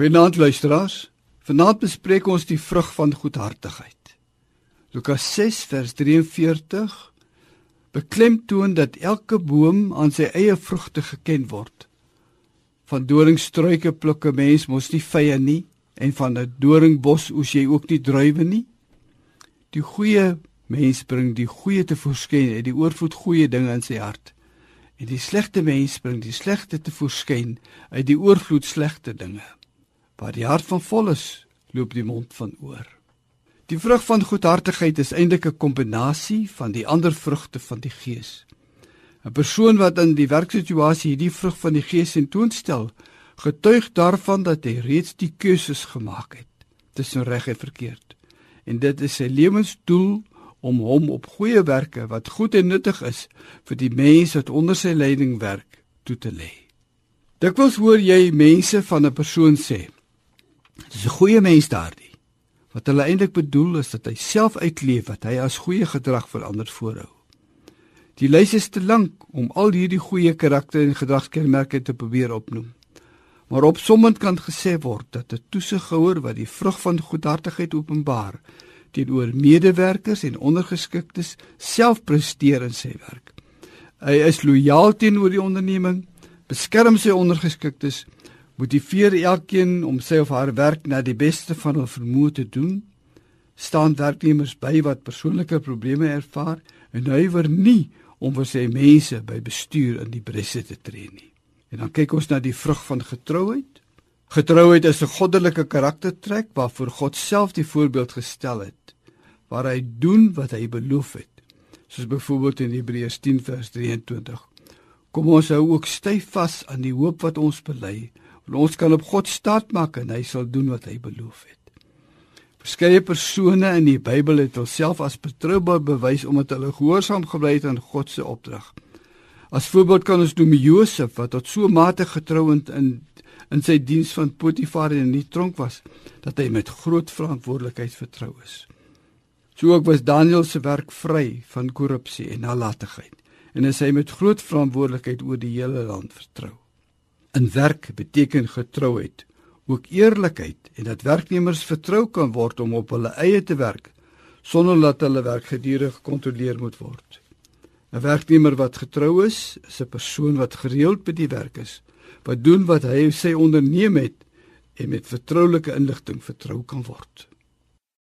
Goeienaand luisteraars. Vanaand bespreek ons die vrug van goedhartigheid. Lukas 6 vers 43 beklemtoon dat elke boom aan sy eie vrugte geken word. Van doringstruike pluk 'n mens mos nie vye nie en van 'n doringbos oes jy ook nie druiwe nie. Die goeie mens bring die goeie te voorskyn en die oorvloed goeie dinge in sy hart. En die slegte mens bring die slegte te voorskyn uit die oorvloed slegte dinge. Waar die hart van vol is, loop die mond van oor. Die vrug van goedhartigheid is eintlik 'n kombinasie van die ander vrugte van die Gees. 'n Persoon wat in die werksituasie hierdie vrug van die Gees tentoonstel, getuig daarvan dat hy reeds die keuses gemaak het tussen reg en verkeerd. En dit is sy lewensdoel om hom op goeie werke wat goed en nuttig is vir die mense wat onder sy leiding werk toe te lê. Dikwels hoor jy mense van 'n persoon sê: "Dis 'n goeie mens daardie." Wat hulle eintlik bedoel is dat hy self uitleef wat hy as goeie gedrag vir ander voorhou. Die lys is te lank om al hierdie goeie karakter en gedragskenmerke te probeer opnoem. Maar opsommend kan gesê word dat 'n toesighouer wat die vrug van goedhartigheid openbaar, teenoor medewerkers en ondergeskiktes self presteer in sy werk. Hy is lojaal teenoor die onderneming, beskerm sy ondergeskiktes, motiveer elkeen om sy of haar werk na die beste van hul vermoë te doen, staan werknemers by wat persoonlike probleme ervaar en huiwer nie om vir sy mense by bestuur in die bresse te tree nie. En dan kyk ons na die vrug van getrouheid. Getrouheid is 'n goddelike karaktertrek waarvoor God self die voorbeeld gestel het, waar hy doen wat hy beloof het. Soos byvoorbeeld in Hebreërs 10 vers 23. Kom ons hou ook styf vas aan die hoop wat ons bely, ons kan op God staat maak en hy sal doen wat hy beloof het. Verskeie persone in die Bybel het hulself as betroubaar bewys omdat hulle gehoorsaam gebly het aan God se opdrag. As voorbeeld kan ons noem Josef wat tot so mate getrouend in in sy diens van Potifar in die tronk was dat hy met groot verantwoordelikheid vertrou is. So ook was Daniël se werk vry van korrupsie en nalatigheid en is hy met groot verantwoordelikheid oor die hele land vertrou. In werk beteken getrouheid ook eerlikheid en dat werknemers vertrou kan word om op hulle eie te werk sonder dat hulle werk gedurig gekontroleer moet word. 'n Werknemer wat getrou is, is 'n persoon wat gereeld by die werk is wat doen wat hy sy onderneem het en met vertroulike inligting vertrou kan word.